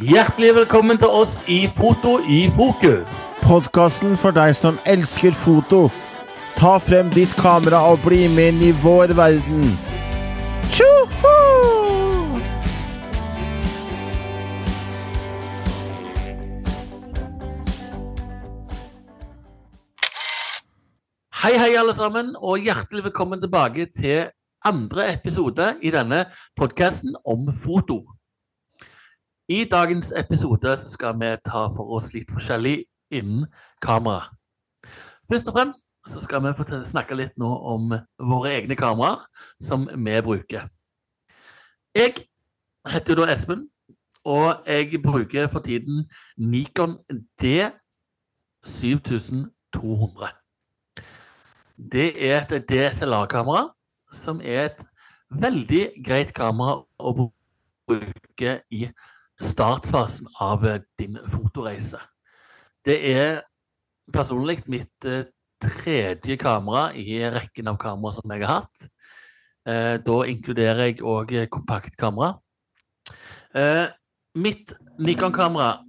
Hjertelig velkommen til oss i Foto i fokus. Podkasten for deg som elsker foto. Ta frem ditt kamera og bli med inn i vår verden. Tjoho! Hei, hei, alle sammen, og hjertelig velkommen tilbake til andre episode i denne podkasten om foto. I dagens episode skal vi ta for oss litt forskjellig innen kamera. Først og fremst skal vi snakke litt nå om våre egne kameraer som vi bruker. Jeg heter da Espen, og jeg bruker for tiden Nikon D7200. Det er et DSLR-kamera som er et veldig greit kamera å bruke i startfasen av eh, din fotoreise. Det er personlig mitt eh, tredje kamera i rekken av kamera som jeg har hatt. Eh, Da inkluderer jeg òg kompaktkamera. Mitt Nikon-kamera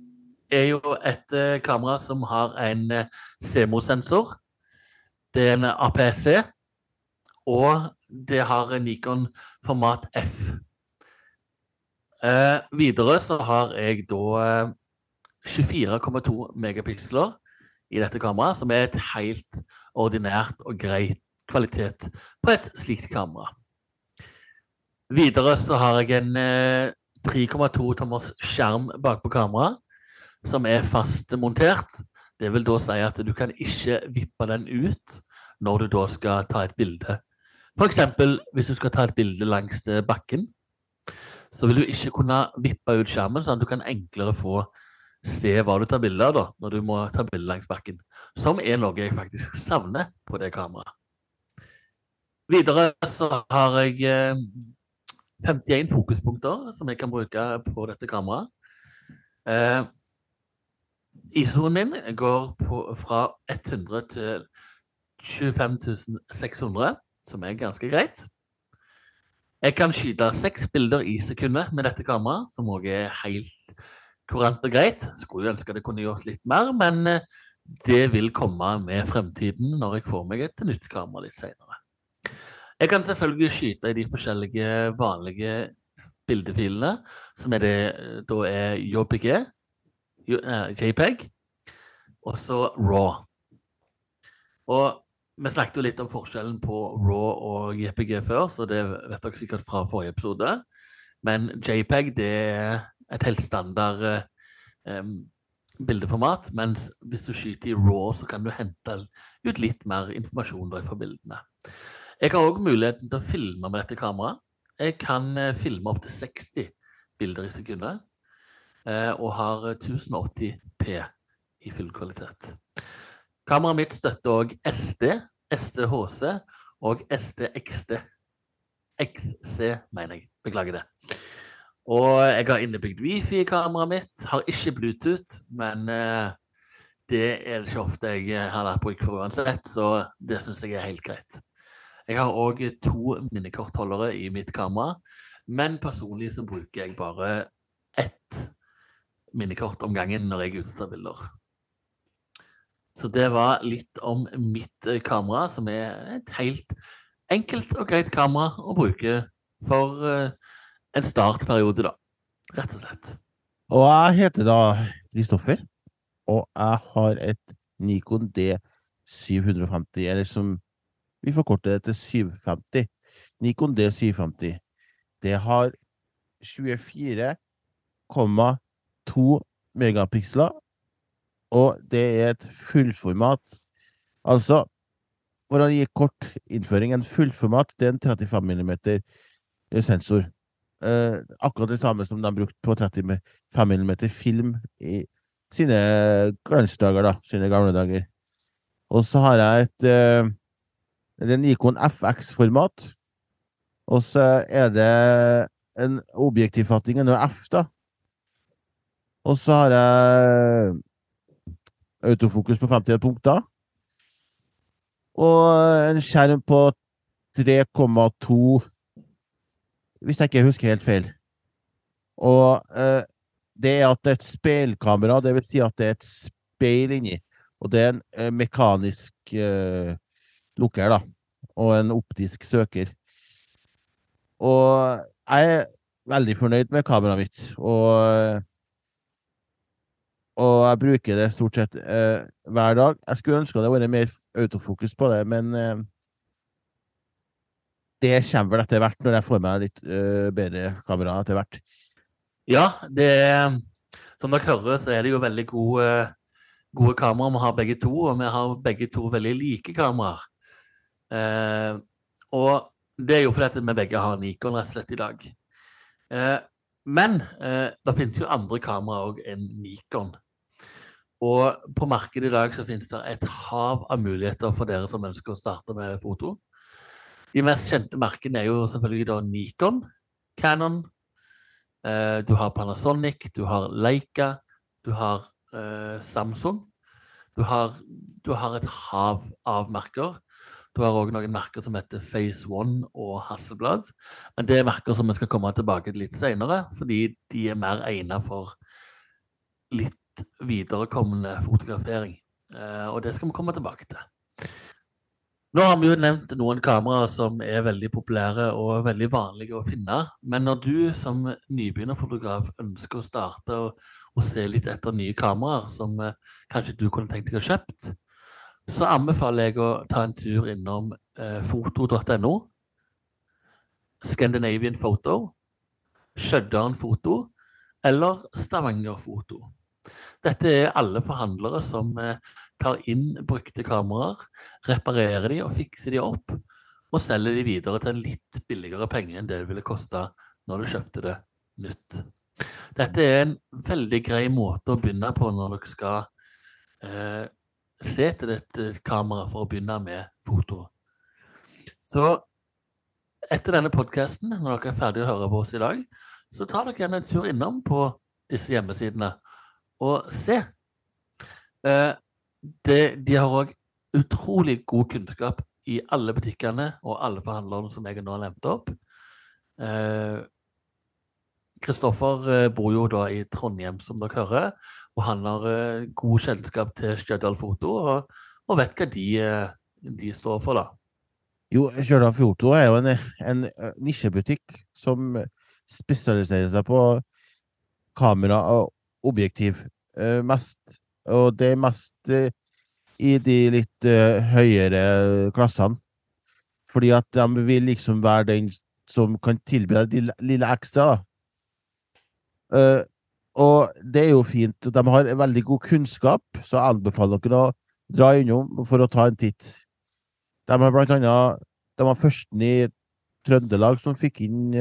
er jo et kamera som har en CMO-sensor. Det er en APS-C, og det har Nikon format F. Eh, videre så har jeg da eh, 24,2 megapiksler i dette kameraet, som er et helt ordinært og greit kvalitet på et slikt kamera. Videre så har jeg en eh, 3,2 tommers skjerm bakpå kameraet, som er fast montert. Det vil da si at du kan ikke vippe den ut når du da skal ta et bilde. F.eks. hvis du skal ta et bilde langs eh, bakken, så vil du ikke kunne vippe ut skjermen, sånn at du kan enklere få se hva du tar bilde av da, når du må ta bilde langs bakken. Som er noe jeg faktisk savner på det kameraet. Videre så har jeg eh, 51 fokuspunkter som jeg kan bruke på dette kameraet. Eh, ISO-en min går på, fra 100 til 25 600, som er ganske greit. Jeg kan skyte seks bilder i sekundet med dette kameraet, som òg er helt kurant og greit. Skulle ønske det kunne gjort litt mer, men eh, det vil komme med fremtiden når jeg får meg et nytt kamera litt senere. Jeg kan selvfølgelig skyte i de forskjellige vanlige bildefilene, som er det eh, da er JPG, eh, JPEG, og så RAW. Og vi snakket jo litt om forskjellen på RAW og JPG før, så det vet dere sikkert fra forrige episode. Men JPEG det er et helt standard eh, bildeformat, mens hvis du skyter i RAW, så kan du hente ut litt mer informasjon fra bildene. Jeg har òg muligheten til å filme med dette kameraet. Jeg kan eh, filme opptil 60 bilder i sekundet, eh, og har eh, 1080p i full kvalitet. Kameraet mitt støtter òg SD, SDHC og STXD. XC, mener jeg. Beklager det. Og jeg har innebygd wifi i kameraet mitt. Har ikke Bluetooth, men eh, det er det ikke ofte jeg eh, har vært bruk for uansett, så det syns jeg er helt greit. Jeg har òg to minnekortholdere i mitt kamera, men personlig så bruker jeg bare ett minnekort om gangen når jeg er tar bilder. Så det var litt om mitt eh, kamera, som er et helt enkelt og greit kamera å bruke for eh, en startperiode, da. Rett og slett. Og jeg heter da Kristoffer, og jeg har et Nikon D750, eller som vi forkorter det til 750. Nikon D750. Det har 24,2 megapiksler, og det er et fullformat. Altså, for å gi kort innføring, en fullformat det er en 35 mm sensor. Eh, akkurat det samme som de har brukt på 35 mm film i sine glansdager, da. Sine gamle dager. Og så har jeg et eh, det er en Nikon FX-format. Og så er det en objektivfatning, en F, da. Og så har jeg autofokus på 50 punkter. Og en skjerm på 3,2 Hvis jeg ikke husker helt feil. Og eh, det er at det er et speilkamera, vil si at det er et speil inni. Og det er en eh, mekanisk eh, lukker, da. Og en optisk søker. Og jeg er veldig fornøyd med kameraet mitt. Og, og jeg bruker det stort sett eh, hver dag. Jeg skulle ønske det var mer autofokus på det, men eh, det kommer vel etter hvert, når jeg får meg litt eh, bedre kamera etter hvert. Ja, det Som dere hører, så er det jo veldig gode, gode kameraer vi har begge to, og vi har begge to veldig like kameraer. Eh, og det er jo fordi vi begge har Nikon rett og slett i dag. Men eh, det finnes jo andre kameraer òg enn Nikon. Og på markedet i dag så finnes det et hav av muligheter for dere som ønsker å starte med foto. De mest kjente merkene er jo selvfølgelig da Nikon, Canon, eh, du har Panasonic, du har Leica, du har eh, Samsung. Du har, du har, et hav av merker. Du har òg noen merker som heter Phase One og Hasselblad. Men det er merker som vi skal komme tilbake til litt senere, fordi de er mer egnet for litt viderekommende fotografering. Eh, og det skal vi komme tilbake til. Nå har vi jo nevnt noen kameraer som er veldig populære og veldig vanlige å finne. Men når du som nybegynnerfotograf ønsker å starte og se litt etter nye kameraer som eh, kanskje du kunne tenkt deg å kjøpt, så anbefaler jeg å ta en tur innom eh, foto.no, Scandinavian Photo, Stjørdal Foto eller Stavanger Foto. Dette er alle forhandlere som eh, tar inn brukte kameraer, reparerer de og fikser de opp, og selger de videre til en litt billigere penge enn det det ville koste når du kjøpte det nytt. Dette er en veldig grei måte å begynne på når dere skal eh, se til dette kameraet for å begynne med foto. Så etter denne podkasten, når dere er ferdige å høre på oss i dag, så tar dere gjerne en tur innom på disse hjemmesidene og se. Eh, det, de har òg utrolig god kunnskap i alle butikkene og alle forhandlerne som jeg nå nevnt opp. Kristoffer eh, eh, bor jo da i Trondheim, som dere hører, og han har eh, god kjennskap til Stjørdal Foto og, og, vet hva de, eh, de, står for, da. Jo, Stjørdal Foto er jo en, en eh, nisjebutikk som spesialiserer seg på kamera og objektiv. Eh, mest og det er mest uh, i de litt uh, høyere klassene. Fordi at de vil liksom være den som kan tilby deg det lille ekstra. Uh, og det er jo fint. De har veldig god kunnskap, så jeg anbefaler dere å dra innom for å ta en titt. De har blant annet De var førsten i Trøndelag som fikk inn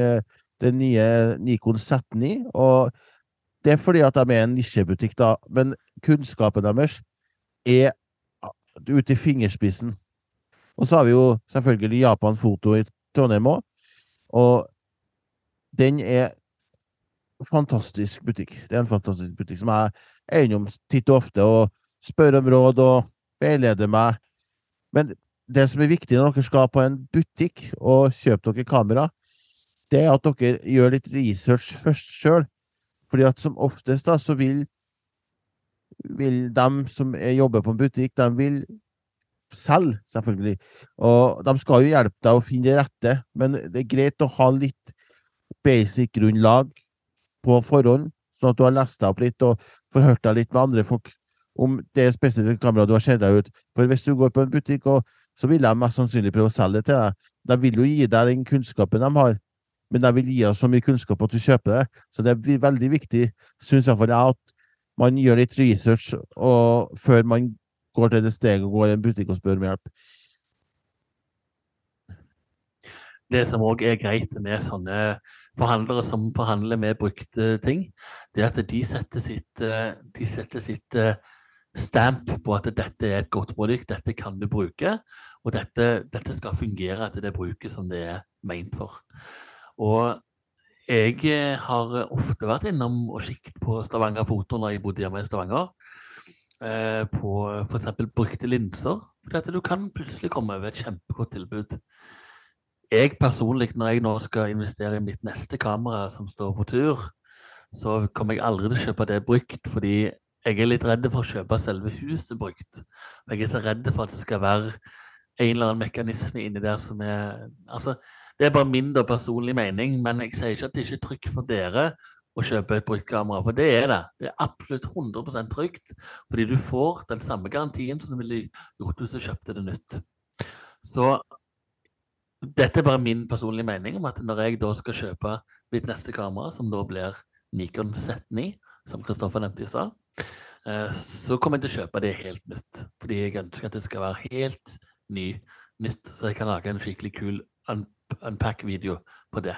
den nye Nikon Z9. og det er fordi at de er en nisjebutikk, da, men kunnskapen deres er ute i fingerspissen. Og så har vi jo selvfølgelig Japan Foto i Trondheim òg, og den er fantastisk butikk. Det er en fantastisk butikk som jeg er innom titt og ofte og spør om råd og veileder meg. Men det som er viktig når dere skal på en butikk og kjøpe dere kamera, det er at dere gjør litt research først sjøl. Fordi at som oftest da, så vil, vil de som jobber på en butikk, de vil selge, selvfølgelig. Og de skal jo hjelpe deg å finne det rette, men det er greit å ha litt basic grunnlag på forhånd, sånn at du har lest deg opp litt og forhørt deg litt med andre folk om det spesifikke kameraet du har sett deg ut. For hvis du går på en butikk, og, så vil de mest sannsynlig prøve å selge det til deg. De vil jo gi deg den kunnskapen de har men de vil gi oss så mye kunnskap at du kjøper det. Så det er veldig viktig, syns iallfall jeg, at man gjør litt research og, før man går til det steget og går i en butikk og spør om hjelp. Det som òg er greit med sånne forhandlere som forhandler med brukte ting, det er at de setter sitt, eh, de setter sitt eh, stamp på at dette er et godt produkt, dette kan du bruke, og dette, dette skal fungere etter det bruket som det er meint for. Og jeg eh, har ofte vært innom og kikket på Stavanger Foto når jeg bodde hjemme i Stavanger. På f.eks. brukte linser. For at du kan plutselig komme over et kjempegodt tilbud. Jeg personlig, når jeg nå skal investere i mitt neste kamera som står på tur, så kommer jeg aldri til å kjøpe det brukt, fordi jeg er litt redd for å kjøpe selve huset brukt. Jeg er så redd for at det skal være en eller annen mekanisme inni der som er altså, Det er bare min personlige mening, men jeg sier ikke at det ikke er trygt for dere å kjøpe et brukt kamera, for det er det. Det er absolutt 100% trygt, fordi du får den samme garantien som du ville gjort hvis du kjøpte det nytt. Så dette er bare min personlige mening om at når jeg da skal kjøpe mitt neste kamera, som da blir Nikon Z9, som Kristoffer nevnte i stad, eh, så kommer jeg til å kjøpe det helt nytt. Fordi jeg ønsker at det skal være helt ny, nytt, så jeg kan lage en skikkelig kul un unpack-video på det.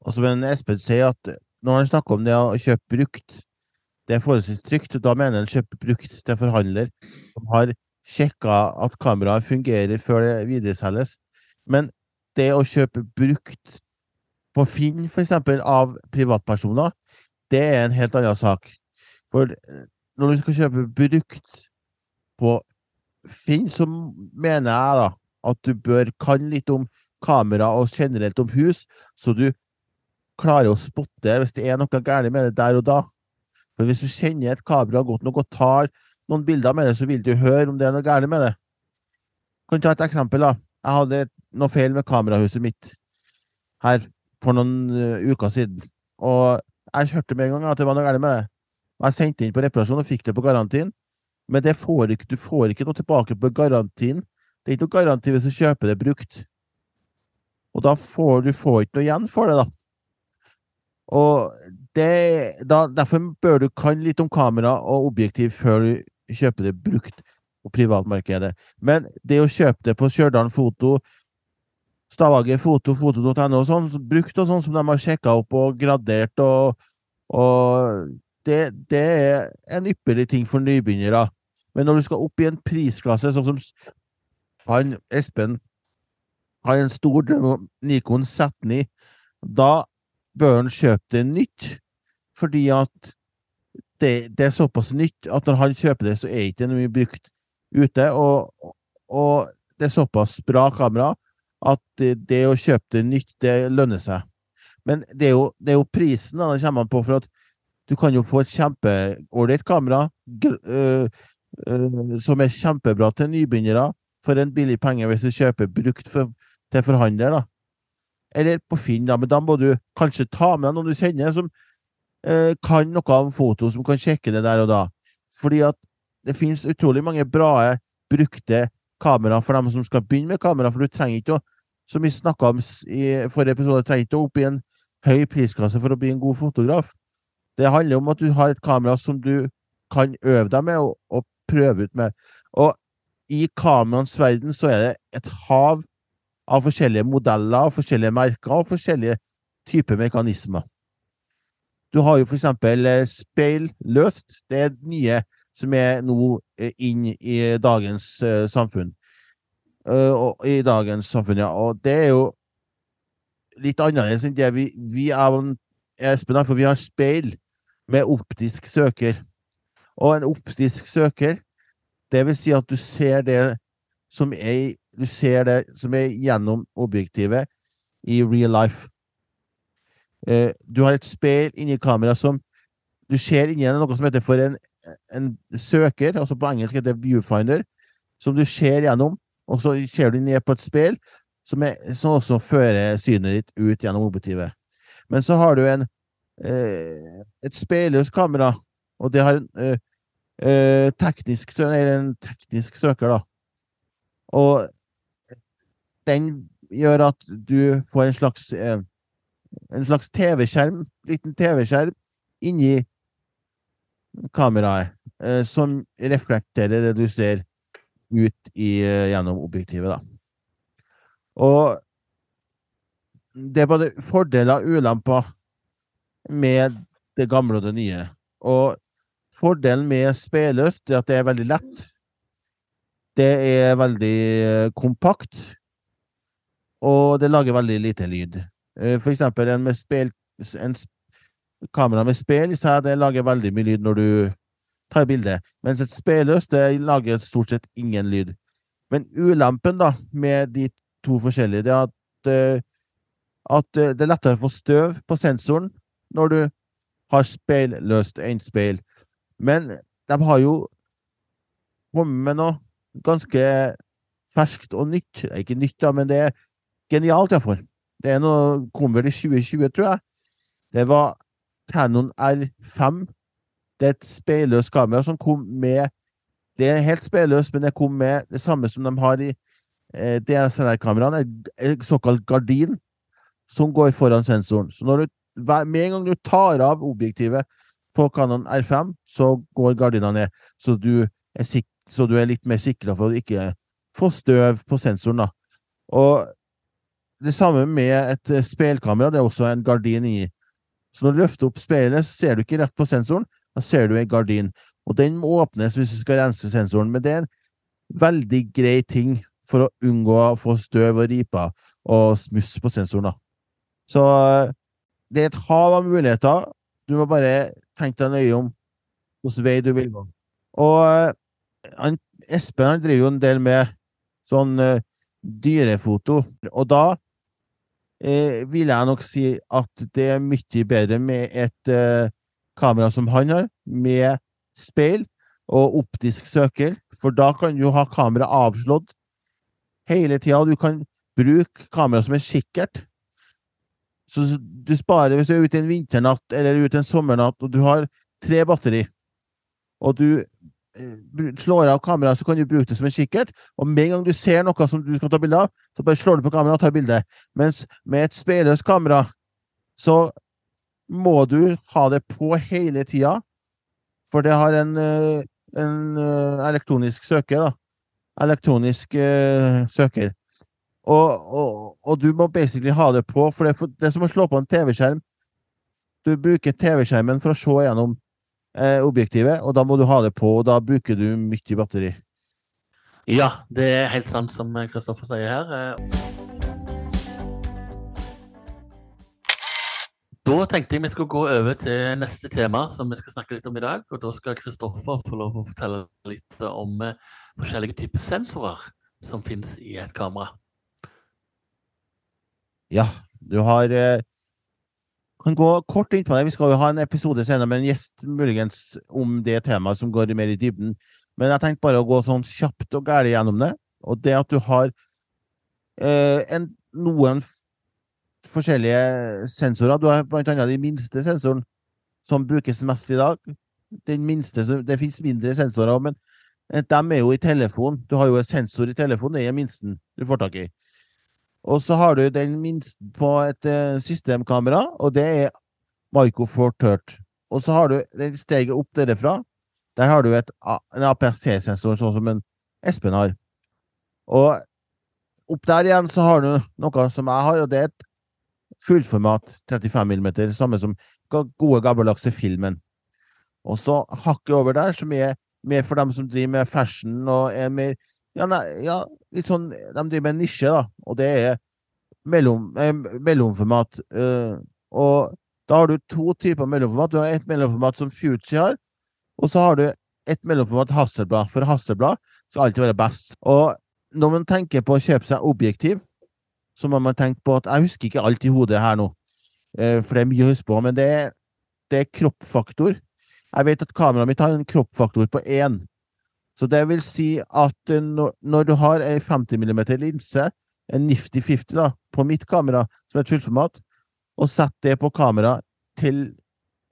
Og men Espen sier, at når han snakker om det å kjøpe brukt, det er forholdsvis trygt. Da mener han kjøpe brukt til forhandler som har sjekka at kameraet fungerer før det videreselges. Men det å kjøpe brukt på Finn, f.eks., av privatpersoner, det er en helt annen sak. For når du skal kjøpe brukt på Finn, så mener jeg da at du bør kan litt om kamera og generelt om hus, så du klarer å spotte hvis det er noe galt med det der og da. For hvis du kjenner et kamera godt nok og tar noen bilder med det, så vil du høre om det er noe galt med det. Jeg kan ta et eksempel. da. Jeg hadde noe feil med kamerahuset mitt her for noen uh, uker siden. Og jeg hørte med en gang at det var noe galt med det. Og Jeg sendte inn på reparasjon og fikk det på garantien. Men får ikke, du får ikke noe tilbake på garantien. Det er ikke noe garanti hvis du kjøper det brukt. Og da får du får ikke noe igjen for det, da. Og det, da, derfor bør du kan litt om kamera og objektiv før du kjøper det brukt på privatmarkedet. Men det å kjøpe det på Stjørdal Foto, Stavanger Foto, foto.no og sånn, brukt og sånn som de har sjekka opp og gradert og, og det, det, er en ypperlig ting for nybegynnere. Men når du skal opp i en prisklasse, sånn som han Espen har en stor drøm om Nikon Z9, da bør han kjøpe det nytt, fordi at det, det, er såpass nytt at når han kjøper det, så er det ikke noe mye brukt ute. Og, og, det er såpass bra kamera at det, det, å kjøpe det nytt, det lønner seg. Men det er jo, det er jo prisen da, det kommer an på, for at du kan jo få et kjempeålreit kamera øh, øh, som er kjempebra til nybegynnere for en billig penge hvis du kjøper brukt for, til forhandler. da. Eller på Finn, da, men da må du kanskje ta med noen du kjenner som kan noe om foto, som kan sjekke det der og da. Fordi at det finnes utrolig mange bra brukte kamera for dem som skal begynne med kamera, for du trenger ikke å, som vi snakka om i forrige episode, trenger ikke å opp i en høy priskasse for å bli en god fotograf. Det handler om at du har et kamera som du kan øve deg med og, og prøve ut med. Og i kameraens verden så er det et hav av forskjellige modeller, forskjellige merker og forskjellige typer mekanismer. Du har jo for eksempel speil speilløst. Det er nye som er nå eh, inn i dagens uh, samfunn. I dagens samfunn, ja. Og det er jo litt annerledes enn det vi, vi er, Espen, for vi har speil med optisk søker. Og en optisk søker, det vil si at du ser det som er, du ser det som er gjennom objektivet i real life. Eh, du har et speil inni kameraet som Du ser inni noe som heter for en, en søker, altså på engelsk heter det viewfinder, som du ser gjennom, og så ser du ned på et speil som, er, som også fører synet ditt ut gjennom objektivet. Men så har du en, eh, et speilløst kamera, og det har en eh, eh teknisk, en teknisk søker, da. Og den gjør at du får en slags eh, en slags TV-skjerm, liten TV-skjerm inni kameraet, eh, som reflekterer det du ser ut i, eh, gjennom objektivet, da. Og det er både fordeler og ulemper med det gamle og det nye. Og fordelen med speilløst er at det er veldig lett. Det er veldig eh, kompakt. Og det lager veldig lite lyd. Eh, for eksempel en, med spil, en kamera med spel i seg, det lager veldig mye lyd når du tar bilde, mens et speilløst lager stort sett ingen lyd. Men ulempen da, med de to forskjellige, det er at, eh, at eh, det er lettere å få støv på sensoren når du har speilløst speil. Men de har jo kommet med noe ganske ferskt og nytt. Det ikke nytt, da, men det er genialt, iallfall. Det er noe kom vel i 2020, tror jeg. Det var Canon R5. Det er et speilløst kamera som kom med Det er helt speilløst, men det kom med det samme som de har i eh, DSLR-kameraene, en såkalt gardin, som går foran sensoren. Så du, med en gang du tar av objektivet på Canon R5, så går gardina ned, så du er, så du er litt mer sikra for å ikke få støv på sensoren. da. Og det samme med et eh, speilkamera. Det er også en gardin i. Så når du løfter opp speilet, så ser du ikke rett på sensoren. Da ser du en gardin. Og den må åpnes hvis du skal rense sensoren. Men det er en veldig grei ting for å unngå å få støv og riper og smuss på sensoren. da. Så eh, det er et hav av muligheter. Du må bare tenke deg nøye om hvilken vei du vil gå. Og eh, han, Espen han driver jo en del med sånn uh, dyrefoto, og da eh, vil jeg nok si at det er mye bedre med et eh, kamera som han har, med speil og optisk søker, for da kan du ha kameraet avslått hele tida. Du kan bruke kamera som er kikkert. Så du sparer hvis du er ute en vinternatt eller ute en sommernatt og du har tre batteri, og du slår av kameraet, så kan du bruke det som en kikkert. Og med en gang du ser noe som du skal ta bilde av, så bare slår du på kameraet og tar bilde. Mens med et speilløst kamera, så må du ha det på hele tida. For det har en, eh, en eh, elektronisk søker, da. Elektronisk uh, søker. Og, og, og, du må basically ha det på, for det, for det er som å slå på en TV-skjerm. Du bruker TV-skjermen for å se gjennom eh, objektivet, og da må du ha det på, og da bruker du mye batteri. Ja, det er helt sant som Kristoffer sier her. Eh. Da tenkte jeg vi skulle gå over til neste tema som vi skal snakke litt om i dag. og Da skal Kristoffer få lov å fortelle litt om eh, forskjellige typer sensorer som finnes i et kamera. Ja, du har eh, kan gå kort inn det. Vi skal jo ha en episode senere med en gjest muligens om det temaet som går mer i dybden. Men jeg tenkte bare å gå sånn kjapt og gærent gjennom det. Og det at du har eh, en, noen forskjellige sensorer. Du har blant annet de minste sensoren, som brukes mest i dag. Den minste, Det finnes mindre sensorer, men eh, de er jo i telefon. Du har jo en sensor i telefonen, det er minsten du får tak i. Og så har du den minste på et uh, systemkamera, og det er Marco Four Og så har du den steget opp derifra. Der har du et, en APS-C-sensor, sånn som en Espen har. Og opp der igjen så har du noe som jeg har, og det er et fullformat 35 mm, samme som gode, gammeldagse filmen. Og så hakket over der, som er mer for dem som driver med fashion og er mer ja, nei, ja, litt sånn De driver med en nisje, da, og det er mellom, eh, mellomformat. Eh, og da har du to typer mellomformat. Du har et mellomformat som Fuji har, og så har du et mellomformat Hasselblad. For Hasselblad skal alltid være best. Og når man tenker på å kjøpe seg objektiv, så må man tenke på at Jeg husker ikke alt i hodet her nå, eh, for det er mye å huske på, men det er, det er kroppfaktor. Jeg vet at kameraet mitt har en kroppfaktor på én. Så det vil si at eh, når, du har ei 50 mm linse, en Nifty 50 da, på mitt kamera, som er et fullformat, og setter det på kamera til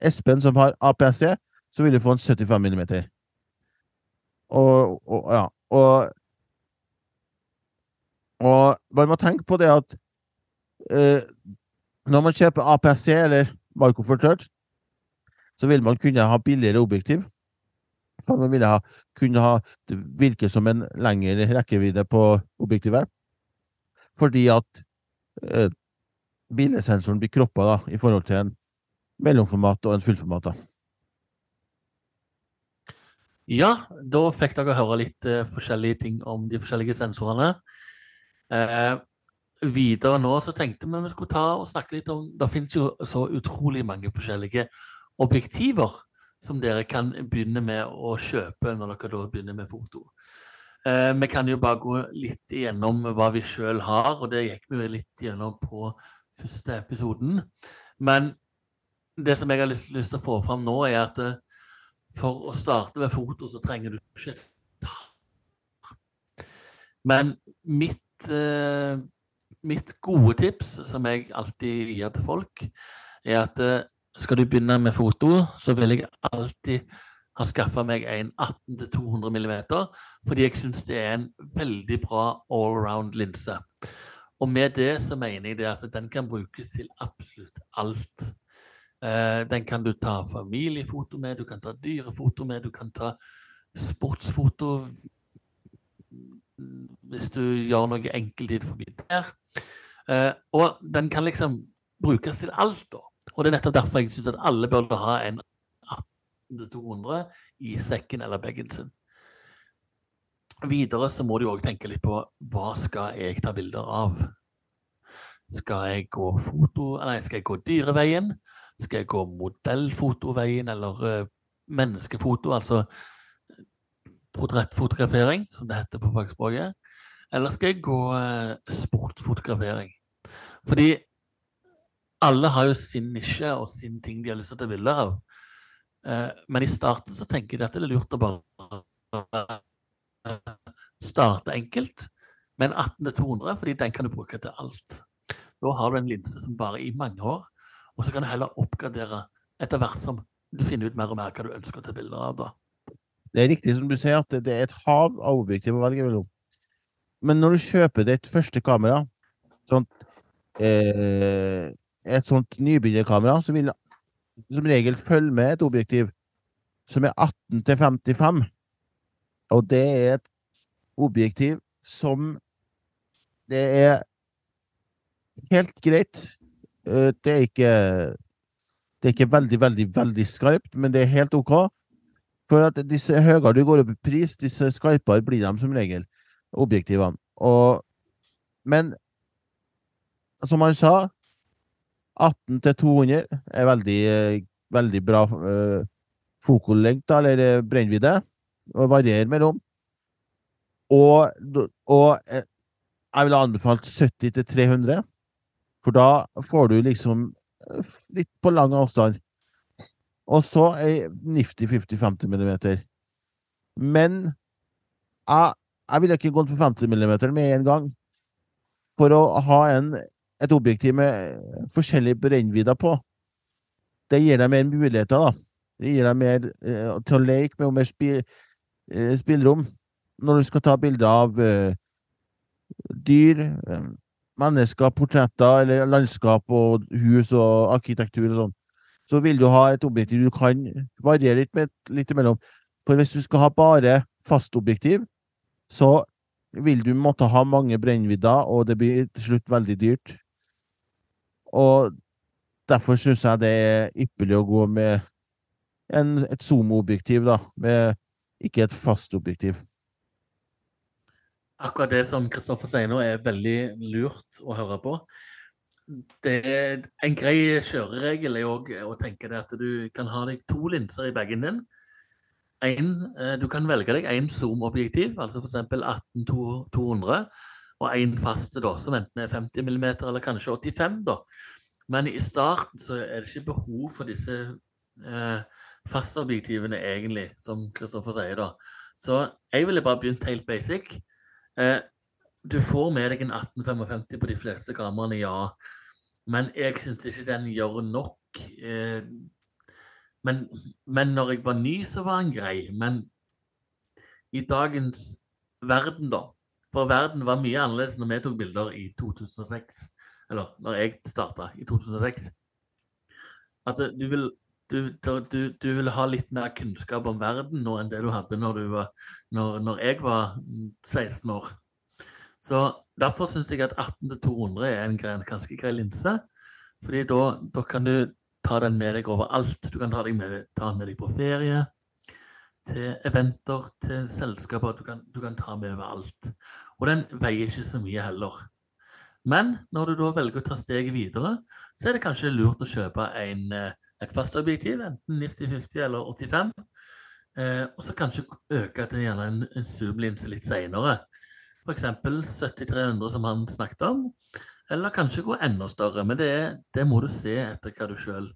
Espen, som har APC, så vil du få en 75 mm. Og, og ja. Og, og man må tenke på det at eh, når man kjøper APC eller Micro Third, så vil man kunne ha billigere objektiv. Man ville ha, kunne ha virke som en lengre rekkevidde på objektivet. Fordi at eh, bildesensoren blir kroppa da, i forhold til en mellomformat og en fullformat. da. Ja, da fikk dere høre litt eh, forskjellige ting om de forskjellige sensorene. Eh, videre nå så tenkte vi vi skulle ta og snakke litt om Det finnes jo så utrolig mange forskjellige objektiver som dere kan begynne med å kjøpe når dere da begynner med foto. Eh, vi kan jo bare gå litt igjennom hva vi sjøl har, og det gikk vi litt gjennom på første episoden. Men det som jeg har lyst, lyst til å få fram nå, er at eh, for å starte med foto, så trenger du ikke Men mitt, eh, mitt gode tips, som jeg alltid gir til folk, er at eh, skal du begynne med foto, så vil jeg alltid ha skaffa meg en 18-200 mm, fordi jeg syns det er en veldig bra allround linse. Og med det så mener jeg at den kan brukes til absolutt alt. Eh, den kan du ta familiefoto med, du kan ta dyrefoto med, du kan ta sportsfoto hvis du gjør noe enkeltid forbi der. Eh, og den kan liksom brukes til alt, da. Og det er nettopp derfor jeg syns at alle burde ha en 18-200 i sekken eller bagen sin. Videre så må du òg tenke litt på hva skal jeg ta bilder av? Skal jeg gå foto, nei, skal jeg gå dyreveien? Skal jeg gå modellfotoveien eller uh, menneskefoto, altså portrettfotografering, som det heter på fagspråket? Eller skal jeg gå uh, sportfotografering? Fordi alle har jo sin nisje og sin ting de har lyst til å ta bilder av. Uh, men i starten så tenker jeg at det er lurt å bare starte enkelt med en 18-200, fordi den kan du bruke til alt. Da har du en linse som varer i mange år, og så kan du heller oppgradere etter hvert som du finner ut mer og mer hva du ønsker å ta bilder av. da. Det er riktig som du sier, at det er et hav av objektiv å velge mellom. Men når du kjøper ditt første kamera, sånt, eh, et sånt nybegynnerkamera, så vil som regel følge med et objektiv som er 18 til 55. Og det er et objektiv som Det er helt greit. Eh, det er ikke Det er ikke veldig, veldig, veldig skarpt, men det er helt OK. For at disse høyere du går opp i pris, disse skarpere blir de som regel, objektivene. Og Men som han sa, 18 til 200 er veldig, eh, veldig bra uh, fokullengde, eller brennvidde, og varierer mellom. Og, og jeg ville anbefalt 70 til 300. For da får du liksom eh, litt på lang avstand. Og så ei nifty 50-50 mm. Men jeg, jeg ville ikke gått for 50 mm med en gang. For å ha en, et objektiv med forskjellige brennvidder på. Det gir deg mer muligheter, da. Det gir deg mer eh, til å leke med og mer spi, eh, spillerom. Når du skal ta bilder av eh, dyr, eh, mennesker, portretter eller landskap og hus og arkitektur og sånn, så vil du ha et objektiv du kan variere litt, med, litt imellom. For hvis du skal ha bare fastobjektiv, så vil du måtte ha mange brennvidder, og det blir til slutt veldig dyrt. Og derfor syns jeg det er ypperlig å gå med en, et zoom-objektiv, da, med ikke et fast objektiv. Akkurat det som Kristoffer sier nå, er veldig lurt å høre på. En grei kjøreregel er òg å tenke det at du kan ha deg to linser i bagen din. En, eh, du kan velge deg én zoom-objektiv, altså f.eks. 18-200, og én faste, da, som enten er 50 mm eller kanskje 85 da. Men i starten så er det ikke behov for disse eh, fasteobjektivene, egentlig, som Kristoffer sier. da. Så jeg ville bare begynt helt basic. Eh, du får med deg en 1855 på de fleste kameraene, ja. Men jeg syns ikke den gjør nok. Eh, men, men når jeg var ny, så var den grei. Men i dagens verden, da For verden var mye annerledes når vi tok bilder i 2006. Eller når jeg starta i 2006. At du vil, du, du, du, vil ha litt mer kunnskap om verden nå enn det du hadde når, var, når, når jeg var 16 år. Så Derfor syns jeg at 18-200 er en, ganske grei linse. fordi da, da, kan du ta den med deg overalt. Du kan ta, med, ta den med deg på ferie, til eventer, til selskaper. Du kan, du kan ta med overalt. Og den veier ikke så mye heller. Men når du da velger å ta steget videre, så er det kanskje lurt å kjøpe en, et fast objektiv, enten 90-50 eller 85. Eh, og så kanskje øke til gjerne en, en zoom-linse litt seinere. F.eks. 7300 som han snakket om. Eller kanskje gå enda større. Men det, det må du se etter hva du sjøl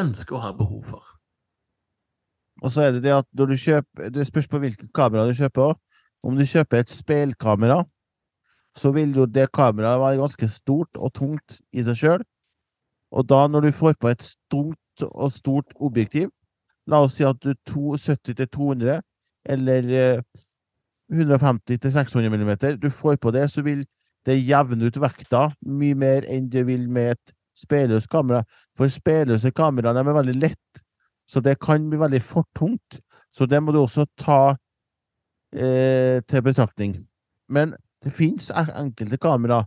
ønsker å ha behov for. Og så er det det at når du kjøper Det spørs på hvilket kamera du kjøper. Om du kjøper et speilkamera, så vil jo det kameraet være ganske stort og tungt i seg sjøl. Og da, når du får på et stort og stort objektiv, la oss si at du 70 til 200 eller 150 til 600 mm, du får på det, så vil det jevne ut vekta mye mer enn det vil med et speilløst kamera. For speilløse kameraer er veldig lett, så det kan bli veldig for tungt. Så det må du også ta eh, til betraktning. Men det fins enkelte kamera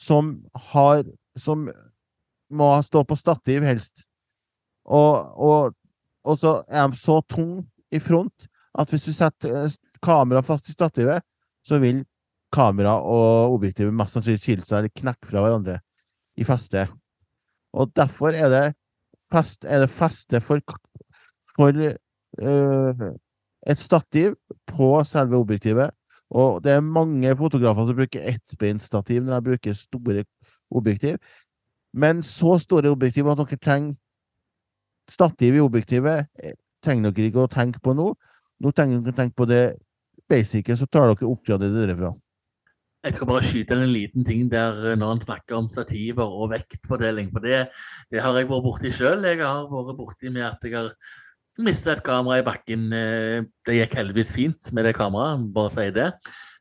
som har Som må stå på stativ, helst. Og, og, og så er de så tung i front at hvis du setter eh, kameraet fast i stativet, så vil kamera og objektivet mest sannsynlig skille seg eller knekke fra hverandre i feste. Og derfor er det fest, er det feste for, for uh, et stativ på selve objektivet. Og det er mange fotografer som bruker ettbeinstativ når de bruker store objektiv. Men så store objektiv at dere trenger stativ i objektivet, eh, trenger dere ikke å tenke på nå. Nå trenger dere å tenke på det basice, så tar dere oppgradere derfra. Jeg skal bare skyte en liten ting der eh, når han snakker om stativer og vektfordeling. For det, det har jeg vært borti sjøl. Jeg har vært borti med at jeg har mista et kamera i bakken. Eh, det gikk heldigvis fint med det kameraet, bare si det.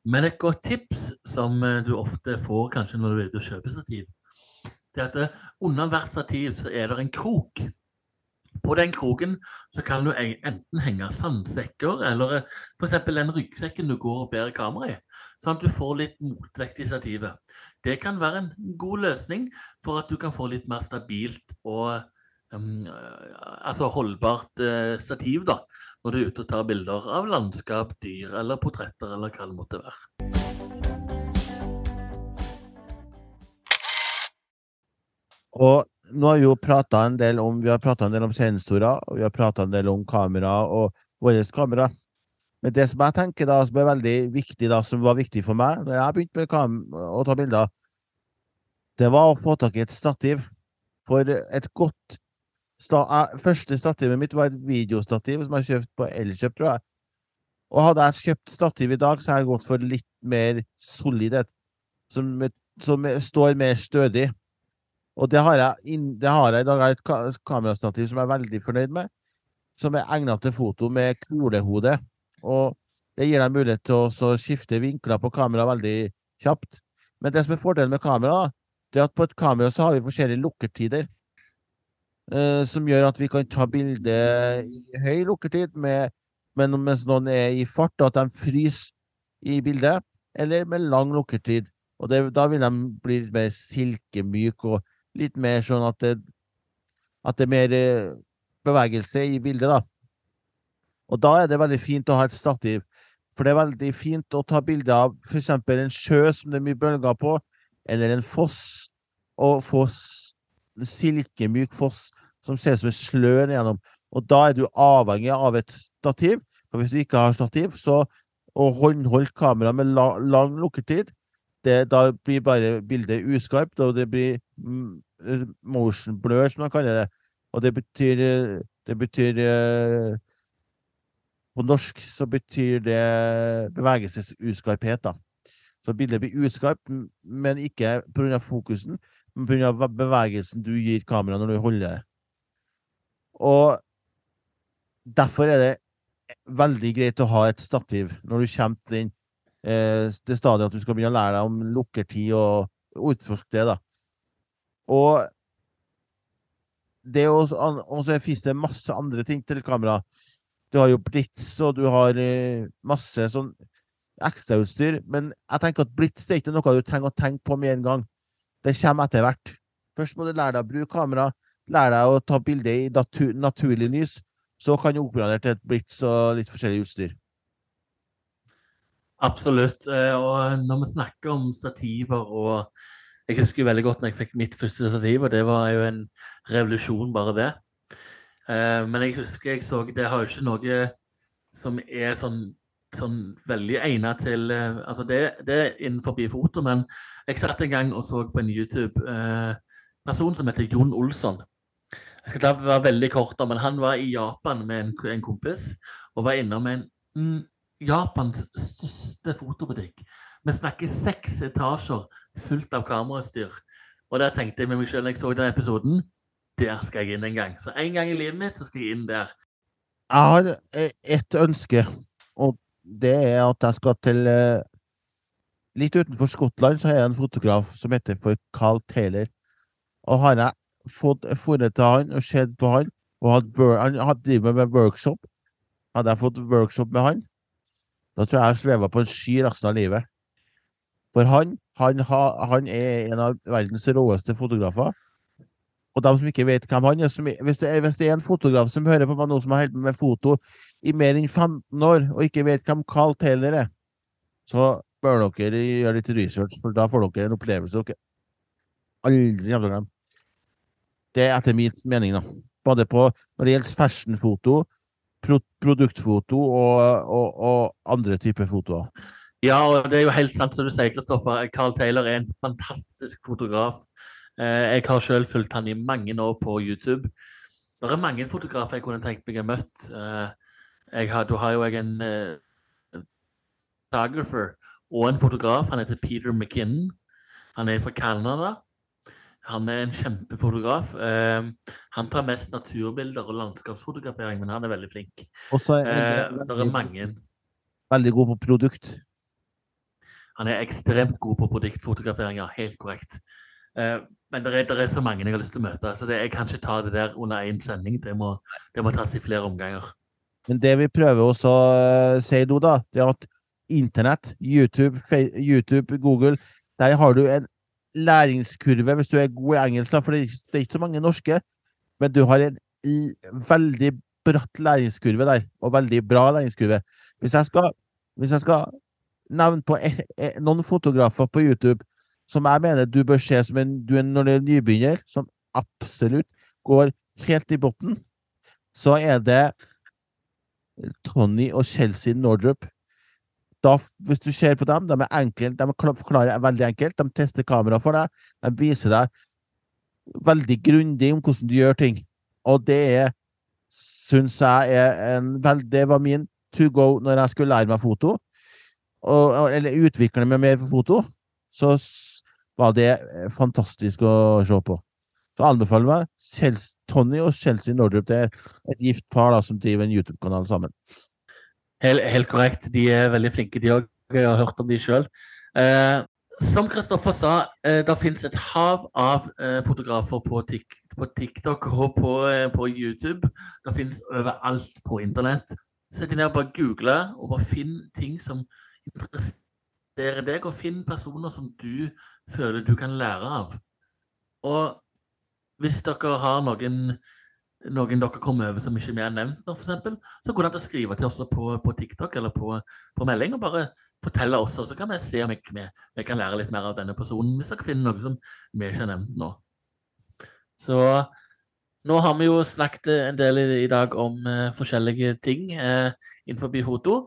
Men et godt tips som eh, du ofte får kanskje når du er ute og kjøper stativ, det er at under hvert stativ så er det en krok. På den kroken så kan du enten henge sandsekker eller f.eks. den ryggsekken du går og bærer kamera i, sånn at du får litt motvekt i stativet. Det kan være en god løsning for at du kan få litt mer stabilt og um, altså holdbart uh, stativ da, når du er ute og tar bilder av landskap, dyr eller portretter eller hva det måtte være. Og nå har vi jo prata en del om vi har en del om sensorer, og vi har prata en del om kamera og vårt kamera. Men det som jeg tenker da, som er veldig viktig, da, som var viktig for meg da jeg begynte med å ta bilder, det var å få tak i et stativ. For et godt sta Første stativet mitt var et videostativ som jeg kjøpte på Elkjøp, tror jeg. Og hadde jeg kjøpt stativ i dag, så hadde jeg gått for litt mer solidhet. Som, som står mer stødig. Og det har jeg, det har jeg i dag. et kamerastativ som jeg er veldig fornøyd med. Som er egnet til foto med kulehode. Og det gir deg mulighet til å skifte vinkler på kamera veldig kjapt. Men det som er fordelen med kamera, det er at på et kamera så har vi forskjellige lukkertider. Eh, som gjør at vi kan ta bilde i høy lukkertid med, mens noen er i fart, og at de fryser i bildet. Eller med lang lukkertid. Og det, da vil de bli litt mer silkemyke og litt mer sånn at det, at det er mer eh, bevegelse i bildet, da. Og da er det veldig fint å ha et stativ. For det er veldig fint å ta bilde av f.eks. en sjø som det er mye bølger på, eller en foss, og få silkemyk foss som ser ut som et slør gjennom. Og da er du avhengig av et stativ. For hvis du ikke har stativ, så og håndholdt kamera med la, lang lukkertid, det, da blir bare bildet uskarpt, og det blir eh, motion blur, som man kaller det. Og det betyr eh, Det betyr eh, På norsk så betyr det bevegelsesuskarphet, da. Så bildet blir uskarpt, men ikke pga. fokusen, men pga. bevegelsen du gir kameraet når du holder det. Og derfor er det veldig greit å ha et stativ når du kommer til den eh, det stadiet at du skal begynne å lære deg om lukkertid og utforske det. da. Og det er også fins det masse andre ting til kamera. Du har jo blits, og du har eh, masse sånn ekstrautstyr. Men jeg tenker at blits det er ikke noe du trenger å tenke på med en gang. Det kommer etter hvert. Først må du lære deg å bruke kamera, lære deg å ta bilde i natur naturlig lys. Så kan du oppgradere til et blits og litt forskjellig utstyr. Absolutt. Eh, og når vi snakker om stativer og Jeg husker veldig godt når jeg fikk mitt første stativ, og det var jo en revolusjon, bare det. Eh, men jeg husker jeg så Det har jo ikke noe som er sånn, sånn veldig egnet til uh, Altså, det, det er innenfor foto, men jeg satt en gang og så på en YouTube-person som heter Jon Olsson. Jeg skal ta være veldig kort, da, men han var i Japan med en, en kompis og var innom en mm, Japans største fotobutikk. Vi snakker seks etasjer fullt av kamerautstyr. Og der tenkte jeg med meg selv når jeg så den episoden, der skal jeg inn en gang. Så en gang i livet mitt så skal jeg inn der. Jeg har eh, ett ønske, og det er at jeg skal til eh, Litt utenfor Skottland så er jeg en fotograf som heter for Carl Taylor. Og har jeg fått funnet til han og sett på han, og hatt han har driver med workshop Hadde jeg fått workshop med han, da tror jeg jeg sveva på en sky resten av livet. For han, han, ha- han er en av verdens råeste fotografer. Og de som ikke vet hvem han er som, hvis, det er, hvis det er en fotograf som hører på meg nå, som har holdt på med foto i mer enn 15 år, og ikke vet hvem Carl Taylor er, så bør dere gjøre litt research, for da får dere en opplevelse dere aldri kommer til å glemme. Det er etter min mening, da. Både på når det gjelder fashionfoto, pro produktfoto og, og, og andre typer fotoer. Ja, og det er jo helt sant som du sier, Kristoffer. Carl Taylor er en fantastisk fotograf. Eh, jeg har selv fulgt han i mange år på YouTube. Det er mange fotografer jeg kunne tenkt meg å møtt. Eh, jeg har, du har jo jeg en eh, photographer og en fotograf. Han heter Peter McKinnon. Han er fra Canada. Han er en kjempefotograf. Han tar mest naturbilder og landskapsfotografering, men han er veldig flink. Og så er han det er mange veldig god på produkt. Han er ekstremt god på produktfotografering, ja. Helt korrekt. Men det er, det er så mange jeg har lyst til å møte, så det, jeg kan ikke ta det der under én sending. Det må, det må tas i flere omganger. Men det vi prøver også å eh, si nå, da, det er at internett, YouTube, YouTube, Google, der har du en læringskurve hvis du er god i engelsk, for det er ikke- så mange norske, men du har en veldig bratt læringskurve der, og veldig bra læringskurve. Hvis jeg skal, hvis jeg skal nevne på e, e, noen fotografer på YouTube som jeg mener du bør se som en, du er når du er nybegynner, som absolutt går helt i bunnen, så er det Tony og Chelsea Nordrup. Da, hvis du ser på dem, de er enkle, de forklarer veldig enkelt. De tester kamera for deg. De viser deg veldig grundig om hvordan du gjør ting. Og det er, syns jeg, er en vel, Det var min to go når jeg skulle lære meg foto, og, eller utvikle meg mer på foto. Så var det eh, fantastisk å se på. Så anbefaler jeg Chelsea, Tony og Chelsea Nordrup. Det er et gift par da, som driver en YouTube-kanal sammen. Helt, helt korrekt. De er veldig flinke, de òg. Jeg har hørt om de sjøl. Eh, som Kristoffer sa, eh, det finnes et hav av fotografer på, tik på TikTok og på, på YouTube. Det finnes overalt på internett. Sett deg ned og bare google, og bare finn ting som interesserer deg, og finn personer som du føler du kan lære av. Og hvis dere har noen noen dere kommer over som ikke vi har nevnt nå, f.eks., så går det skrive til oss på, på TikTok eller på, på melding og bare fortelle oss, og så kan vi se om vi, vi kan lære litt mer av denne personen, hvis dere finner noe som vi ikke har nevnt nå. Så nå har vi jo snakket en del i, i dag om eh, forskjellige ting eh, innenfor foto,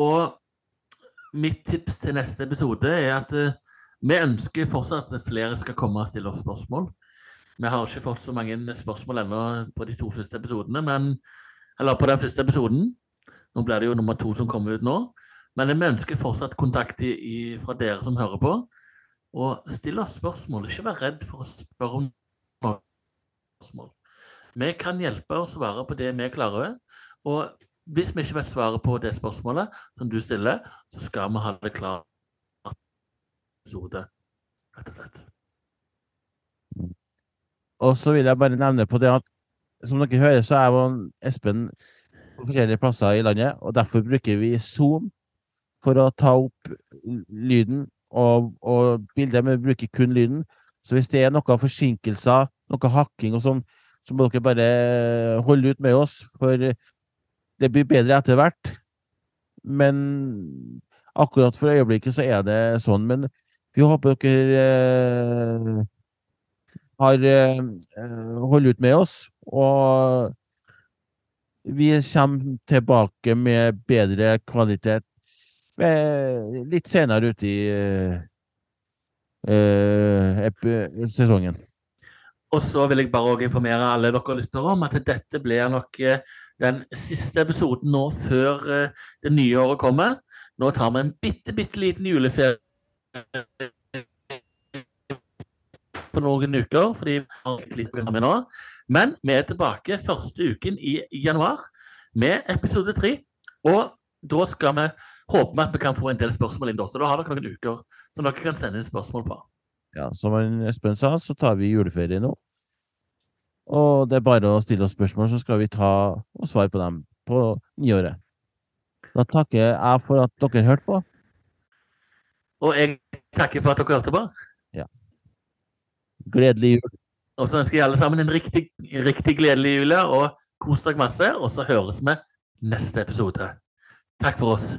og mitt tips til neste episode er at eh, vi ønsker fortsatt at flere skal komme og stille oss spørsmål. Vi har ikke fått så mange spørsmål ennå på de to første episodene, men Eller på den første episoden. Nå blir det jo nummer to som kommer ut nå. Men vi ønsker fortsatt kontakt i, i, fra dere som hører på. Og still oss spørsmål. Ikke vær redd for å spørre om noen spørsmål. Vi kan hjelpe og svare på det vi klarer. Og hvis vi ikke vet svaret på det spørsmålet som du stiller, så skal vi ha det klart episode, rett og slett. Og så vil jeg bare nevne på det at som dere hører, så er jo Espen på forskjellige plasser i landet, og derfor bruker vi Zoom for å ta opp lyden og, og bildet, men vi bruker kun lyden. Så hvis det er noen forsinkelser, noe hakking og sånn, så må dere bare holde ut med oss, for det blir bedre etter hvert. Men akkurat for øyeblikket så er det sånn. Men vi håper dere eh, har eh, holder ut med oss, og vi kommer tilbake med bedre kvalitet eh, litt senere ute i eh, eh, sesongen. Og så vil jeg bare informere alle dere lyttere om at dette blir nok eh, den siste episoden nå før det nye året kommer. Nå tar vi en bitte, bitte liten juleferie på noen uker, fordi vi har litt program nå. Men vi er tilbake første uken i januar med episode tre. Og da skal vi håpe at vi kan få en del spørsmål inn da. Så da har dere noen uker som dere kan sende inn spørsmål på. Ja, som Espen sa, så tar vi juleferie nå. Og det er bare å stille oss spørsmål, så skal vi ta og svare på dem på nyåret. Da takker jeg for at dere hørte på. Og jeg takker for at dere hørte på. Gledelig jul. Og så ønsker jeg alle sammen en riktig, riktig gledelig jul. og kos dere masse. Og så høres vi neste episode. Takk for oss.